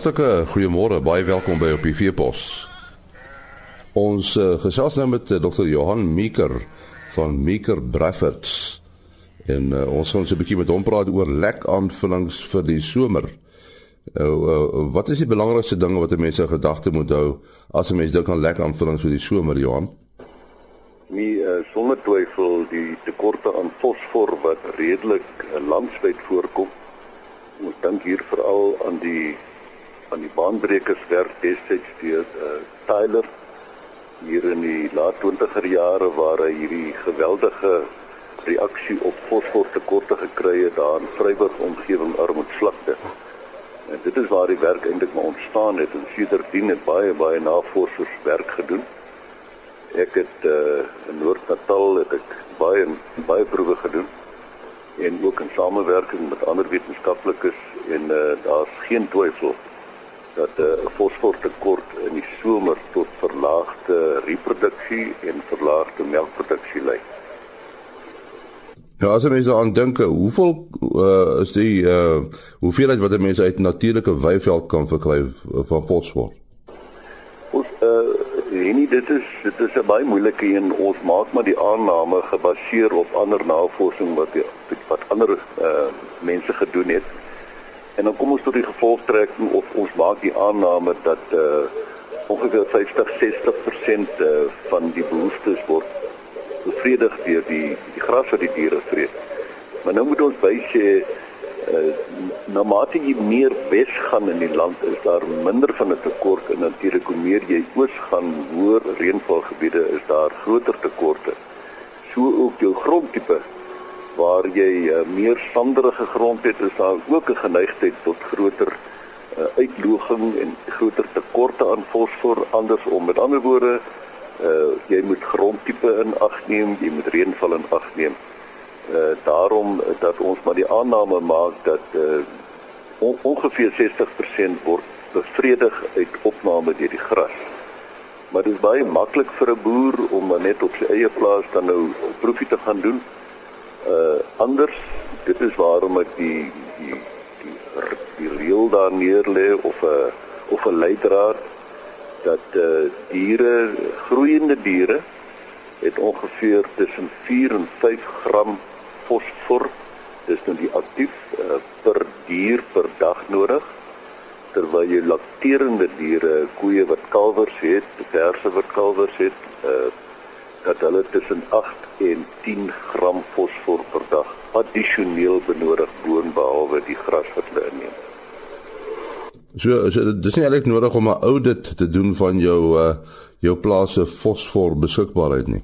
Hartlike goeiemôre, baie welkom by op die Veepos. Ons uh, gesels nou met uh, Dr. Johan Meeker van Meeker Braffords. En uh, ons gaan so 'n bietjie met hom praat oor lek aanvullings vir die somer. Uh, uh, wat is die belangrikste dinge wat 'n mens se gedagte moet hou as 'n mens dink aan lek aanvullings vir die somer, Johan? Nie uh, sonder twyfel die tekorte aan fosfor wat redelik uh, landwyd voorkom. Ons dink hier veral aan die aan die baanbrekerswerk destyds deur uh, Tyler hier in die laat 20er jare waar hy hierdie geweldige reaksie op fosfortekorte gekry het daar in Vryburg omgewing Armoedslagte. En dit is waar die werk eintlik maar ontstaan het en sedertdien het baie baie navorsers werk gedoen. Ek het uh, in Noord-Natal het ek baie baie proewe gedoen en ook in samewerking met ander wetenskaplikes en uh, daar's geen twyfel dat 'n uh, fosfortekort in die somer tot verlaagde reproduksie en verlaagde melkproduksie lei. Ja, as jy mens daaraan dink, hoeveel uh, is die uh hoeveelheid wat mense uit natuurlike weiveld kan verkry van fosfor? Ons uh nee, dit is dit is 'n baie moeilike een. Ons maak maar die aanname gebaseer op ander navorsing wat wat ander uh mense gedoen het. En dan kom ons tot die gevolgtrekking of ons maak die aanname dat uh ongeveer 50-60% uh, van die behoeftes word bevredig deur die die gras wat die diere vreet. Maar nou moet ons bysê uh, na mate jy meer wes gaan in die land is daar minder van 'n tekort en natuurlik hoe meer jy oos gaan, hoër reënvalgebiede is daar groter tekorte. So ook jou grondtipe waar jy uh, meer sanderige grond het, is daar ook 'n geneigtheid tot groter uh, uitloging en groter tekorte aan fosfor andersom. Met ander woorde, uh jy moet grondtipe in ag neem, jy moet reënval in ag neem. Uh daarom dat ons maar die aanname maak dat uh on, ongeveer 60% word bevredig uit opname deur die gras. Maar dit is baie maklik vir 'n boer om net op sy eie plaas dan nou proefie te gaan doen. Uh anders, dit is waarom ek die die die die reël daar neer lê of 'n of 'n leidraad dat uh, diere groeiende diere het ongeveer tussen 4 en 5 gram fosfor. Dis nou die aktief uh, per dier per dag nodig terwyl jy lakterende diere koeie wat kalwers het verse wat kalwers het uh, dat hulle tussen 8 en 10 gram fosfor per dag addisioneel benodig boonbehalwe die gras wat hulle inneem So, so dis nie eintlik nodig om 'n audit te doen van jou uh jou plaas se fosfor beskikbaarheid nie.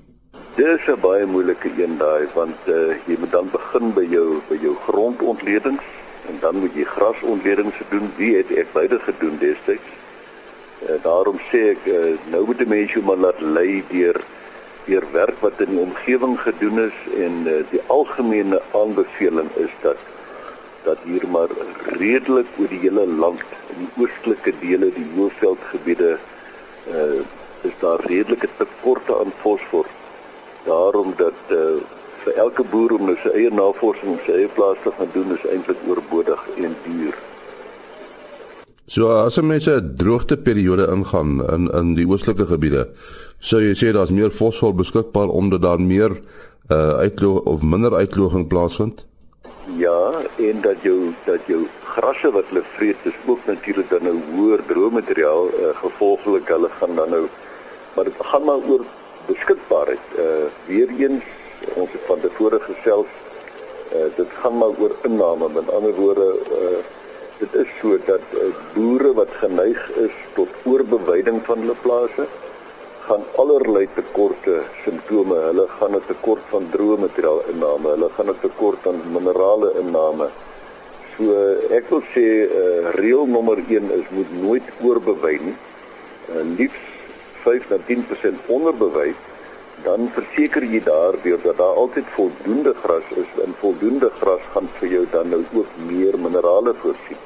Dis 'n baie moeilike een daai want uh jy moet dan begin by jou by jou grondontledings en dan moet jy grasontledings doen. Wie het ek beide gedoen destyds? Uh, daarom sê ek uh, nou moet die mense maar laat lei deur deur werk wat in die omgewing gedoen is en uh, die algemene aanbeveling is dat dat hier maar redelik oor die hele land in die oostelike dele, die hoëveldgebiede uh is daar redelike tekorte aan fosfor. Daarom dat uh vir elke boer om nou sy eie navorsing op sy eie plaas te gaan doen is eintlik oorbodig en duur. So as mense 'n droogteperiode ingaan in in die oostelike gebiede, sou jy sê daar's meer fosfor beskikbaar omdat daar meer uh uitlo of minder uitloging plaasvind? Ja, en dat jou dat jou grasse wat hulle vreet is ook natuurlik dan nou hoër droommateriaal uh, gevolglik hulle gaan dan nou maar dit gaan maar oor beskikbaarheid. Uh weer eens ons het van tevore gesels uh dit gaan maar oor inname. Met ander woorde uh dit is so dat uh, boere wat geneig is tot oorbeweiding van hulle plase gaan allerlei tekorte simptome. Hulle gaan 'n tekort van droë materiaal inname, hulle gaan 'n tekort aan minerale inname. So ek wil sê uh, reël nommer 1 is moet nooit oorbewei nie. Uh, liefs 5 na 10% onderbewei dan verseker jy daardeur dat daar altyd voldoende gras is en voldoende gras gaan vir jou dan nou ook meer minerale voorsien.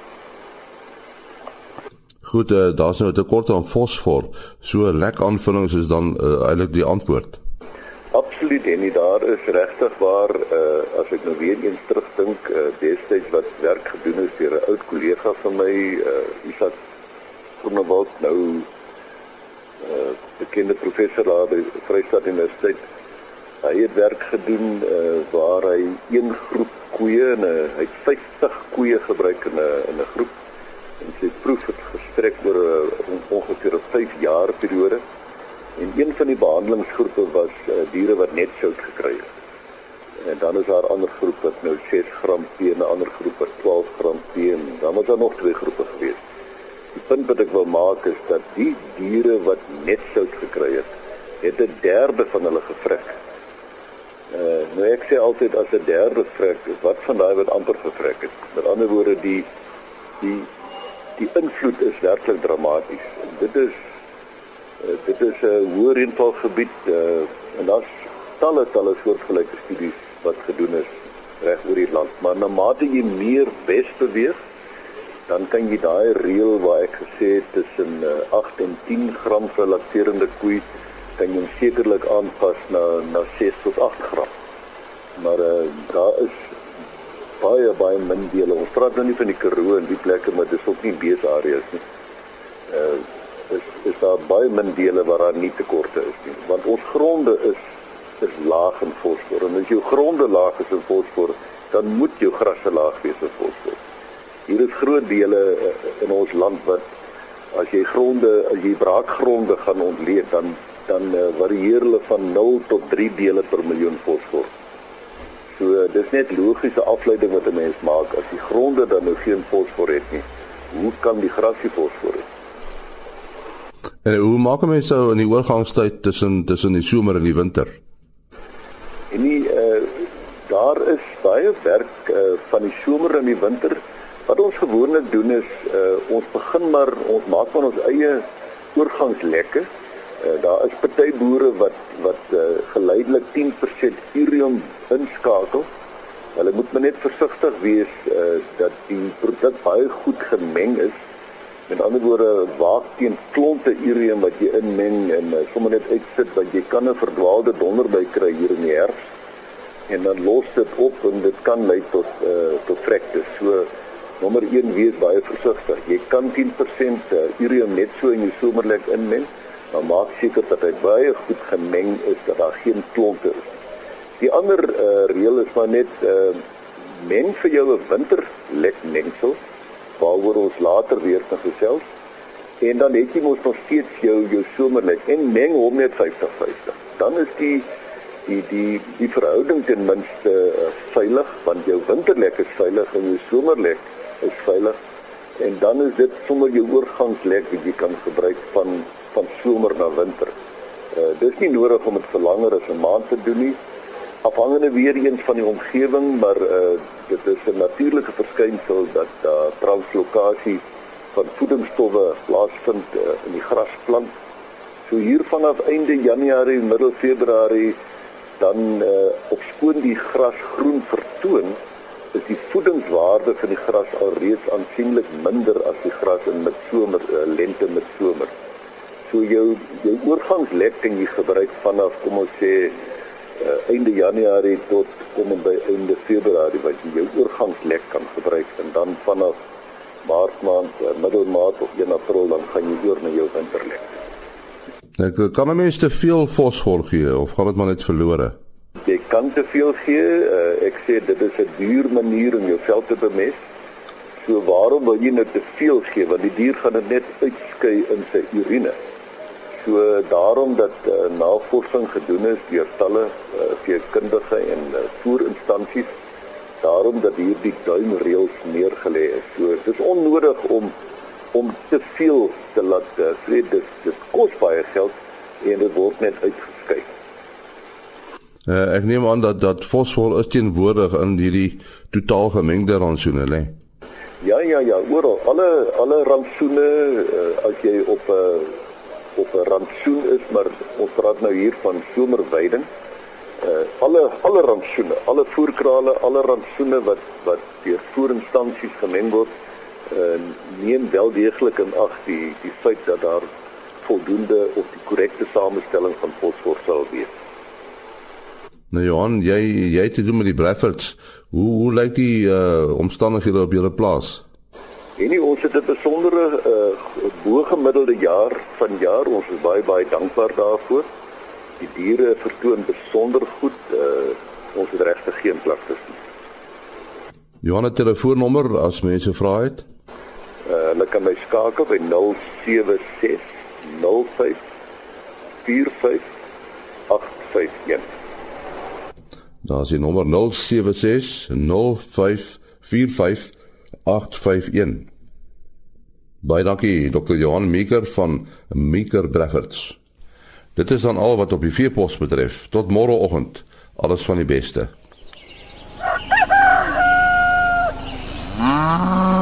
Goed, uh, daar's nou 'n tekort aan fosfor. So lek aanvullings is dan uh, eintlik die antwoord. Absoluut en nie daar is regtig waar uh, as ek nou weer eens terugdink uh, destyds wat werk gedoen is deur 'n oud kollega van my uh, Isak Groenewald nou uh bekende professor daar by Vryheid Universiteit. Hy het werk gedoen uh waar hy een groep koeie en uh, hy het 50 koeie gebruik in 'n in 'n groep sy proef het gestrek oor 'n uh, ongeveer 'n 5 jaar periode. En een van die behandelingsgroepe was uh, diere wat net sout gekry het. En dan is daar ander groepe wat nou 6 gram P en 'n ander groep wat 12 gram P en dan was daar nog twee groepe gewees. Die punt wat ek wil maak is dat die diere wat net sout gekry het, het 'n derde van hulle gevrek. Uh nou ek sê altyd as 'n derde vrek, wat van daai wat amper gevrek het. Met ander woorde die die die invloed is werklik dramaties. Dit is uh, dit is 'n hoë reënvalgebied uh, en daar's talle talle soortgelyke studies wat gedoen is reg oor die land. Maar na mate jy meer wes beweeg, dan kan jy daai reël waar ek gesê het tussen uh, 8 en 10 gram vir lakterende koei kan jy sekerlik aanpas na na 6 tot 8 gram. Maar uh, daar is baie baie min dele. Ons praat nou nie van die Karoo en die plekke maar dis ook nie beesareas nie. Uh is is daar baie min dele waar daar nie tekorte is nie. Want ons gronde is is laag in fosfor en as jou gronde laag is in fosfor, dan moet jou grasse laag wees in fosfor. Hier is groot dele uh, in ons land wat as jy gronde, as jy braakgronde gaan ontleed, dan dan uh, varieer hulle van 0 tot 3 dele per miljoen fosfor. So dis net logiese afleiding wat 'n mens maak as die gronde dan nou geen fosfor het nie. Hoe kan die grasie fosfor hê? En hoe maak mense so in die oorgangstyd tussen tussen die somer en die winter? En nie uh daar is baie werk uh van die somer en die winter. Wat ons gewoonlik doen is uh ons begin maar ons maak van ons eie oorgangslekke Uh, daar is party boere wat wat uh, geleidelik 10% urium inskakel. Hulle moet maar net versigtig wees uh, dat die produk baie goed gemeng is. Met ander woorde, waak teen klonte urium wat jy inmeng en uh, sommer net uitsit want jy kan 'n verdwaalde donderby kry hier in die herfs. En dan los dit op en dit kan lei tot uh, tot vrekte. So nommer 1 wees baie versigtig. Jy kan 10% uh, urium net so in jou somerlek inmeng dan maak seker dat hy baie goed gemeng is dat daar geen klonte is. Die ander uh, reël is maar net uh, meng vir jou 'n winterlek mengsel waaroor ons later weer kan gesels. En dan het jy mos nog steeds jou jou somerlek en meng hom net 50-50. Dan is die die die die verhouding ten minste uh, veilig want jou winterlek is veilig en jou somerlek is veilig en dan is dit sommer jou oorgangslek wat jy kan gebruik van van somer na winter. Uh dis nie nodig om dit vir langer as 'n maand te doen nie. Afhangende weer eens van die omgewing, maar uh dit is 'n natuurlike verskynsel dat uh, translokasie van voedingsstowwe plaasvind uh, in die grasplant. So hier vanaf einde Januarie, middel Februarie dan uh op skoon die gras groen vertoon is die voedingswaarde van die gras alreeds aansienlik minder as die gras in met somer uh, lente met somer. So jou jou oorgangslek kan jy gebruik vanaf kom ons sê uh, einde Januarie tot kom by einde Februarie wat jy jou oorgangslek kan gebruik en dan vanaf Maart maand, uh, middelmaand of 1 April dan gaan jy oor na jou winterlek. Ek kan my mens te veel fosfor gee of gaan dit maar net verlore? Jy kan te veel gee. Uh, ek sê dit is 'n duur manier om jou veld te bemest. So waarom wil jy net te veel gee want die dier gaan dit net uitskei in sy urine. So daarom dat uh, navorsing gedoen is deur talle uh, veekundige en uh, voerinstansies daarom dat hierdie duimreëls neergelê is. So dis onnodig om om te veel te laat uh, sê dis dit kos baie geld en dit word net uitgeskei. Uh, ek neem aan dat dat fosfor is teenwoordig in hierdie totaal gemengde rantsoene lê. Ja ja ja, oral alle alle rantsoene uh, as jy op 'n uh, op 'n rantsoen is, maar ons praat nou hier van somerweiding. Uh alle alle rantsoene, alle voerkrale, alle rantsoene wat wat deur voerinstansies gemeng word, uh neem wel deeglik in ag die die feit dat daar voldoende of die korrekte samestelling van fosfor sal wees. Nou Johan, jy jy het te doen met die Breffords. Hoe hoe lyk die uh omstandighede op julle plaas? En nie ons het 'n besondere uh, bo-gemiddelde jaar van jaar. Ons is baie baie dankbaar daarvoor. Die diere vertoon besonder goed. Uh, ons het regtig geen klagtes nie. Johanna telefoonnommer as mense vra het. Uh, hulle kan my skakel by 076 05 45 851. Daar is die nommer 076 05 45 851. Baie dankie Dr. Johan Meeker van Meeker Breffords. Dit is dan al wat op die veepos betref. Tot môreoggend. Alles van die beste. Ah.